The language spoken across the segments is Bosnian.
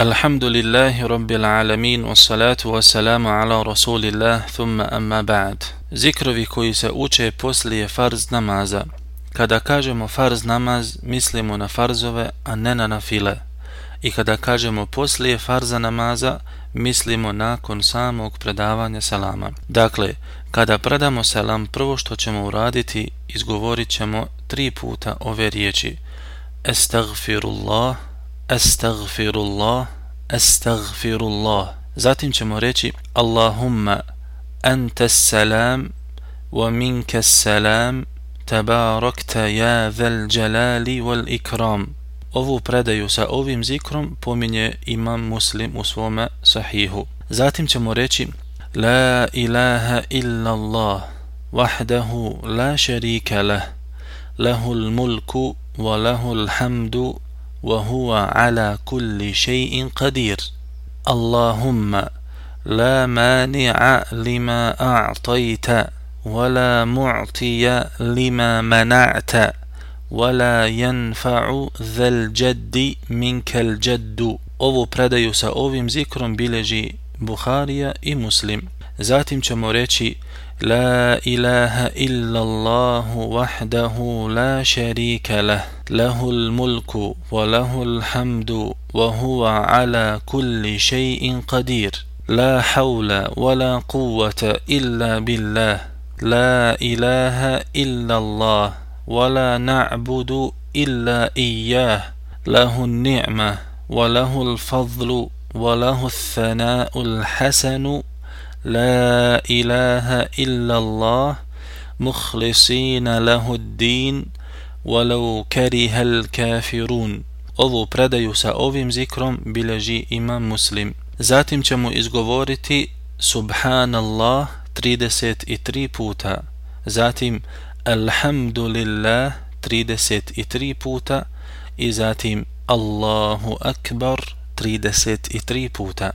الحمد لله رب العالمين والصلاة والسلام على رسول الله ثم أما بعد Zikrovi koji se uče poslije farz namaza. Kada kažemo farz namaz mislimo na farzove a ne na nafile. I kada kažemo poslije farza namaza mislimo nakon samog predavanja selama dakle kada predamo selam prvo što ćemo uraditi izgovorit ćemo tri puta ove riječi. Estagfirullah Astaghfirullah, astaghfirullah. Zatim ćemo reći Allahumma anta salam wa minka salam tabarakta ya zal jalali wal ikram. Ovu predaju sa ovim zikrom pominje imam muslim u svome sahihu. Zatim ćemo reći La ilaha illa Allah wahdahu la sharika lah lahul mulku wa lahul hamdu وهو على كل شيء قدير. اللهم لا مانع لما أعطيت ولا معطي لما منعت ولا ينفع ذا الجد منك الجد. Ovu predaju sa ovim zikrom bileži Buharija i Muslim. Zatim ćemo reći لا إله إلا الله وحده لا شريك له له الملك وله الحمد وهو على كل شيء قدير. لا حول ولا قوة إلا بالله. لا إله إلا الله ولا نعبد إلا إياه. له النعمة وله الفضل وله الثناء الحسن. لا إله إلا الله. مخلصين له الدين. ولو كره الكافرون ovu predaju sa ovim zikrom bilježi imam muslim. Zatim ćemo izgovoriti Subhanallah 33 puta. Zatim Alhamdulillah 33 puta. I zatim Allahu Akbar 33 puta.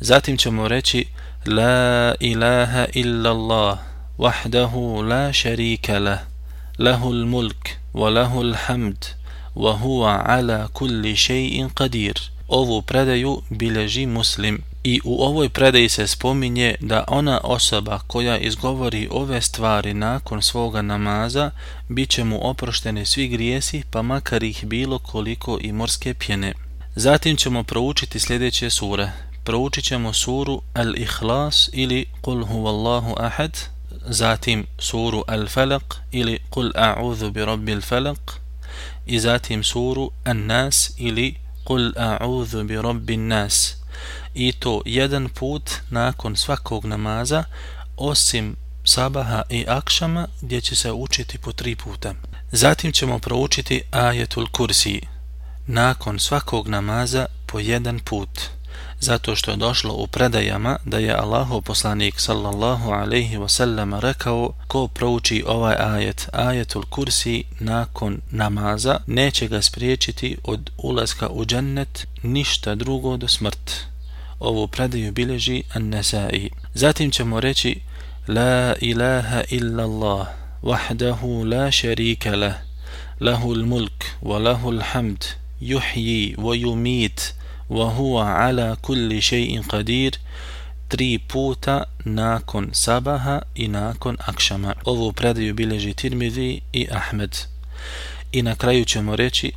Zatim ćemo reći La ilaha illallah wahdahu la sharika lah. له الملك وله الحمد وهو على كل شيء قدير ovu predaju bileži muslim. I u ovoj predaji se spominje da ona osoba koja izgovori ove stvari nakon svoga namaza bit će mu oprošteni svi grijesi pa makar ih bilo koliko i morske pjene. Zatim ćemo proučiti sljedeće sure. Proučit ćemo suru Al-Ikhlas ili Qul huvallahu ahad zatim suru Al-Falaq ili Kul a'udhu bi rabbil falaq i zatim suru An-Nas ili Kul a'udhu bi rabbin nas. I to jedan put nakon svakog namaza, osim sabaha i akšama gdje će se učiti po tri puta. Zatim ćemo proučiti ajetul kursi nakon svakog namaza po jedan put zato što je došlo u predajama da je Allahu poslanik sallallahu alaihi wasallam rekao ko prouči ovaj ajet, ajetul kursi nakon namaza, neće ga spriječiti od ulaska u džennet ništa drugo do smrt. Ovu predaju bileži an-Nasai. Zatim ćemo reći La ilaha illallah, wahdahu la sharika lah, lahul mulk, wa lahul hamd, yuhyi, wa yumit, وهو على كل شيء قدير tri puta nakon sabaha i nakon akšama. Ovu predaju bileži Tirmidhi i Ahmed. I na kraju ćemo reći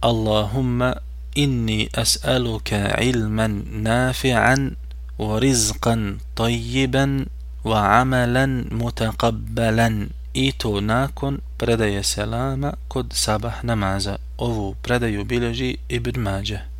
Allahumma inni as'aluka ilman nafi'an wa rizqan tayyiban wa amalan mutaqabbalan. I to nakon predaje selama kod sabah namaza. Ovu predaju bileži Ibn Mađah.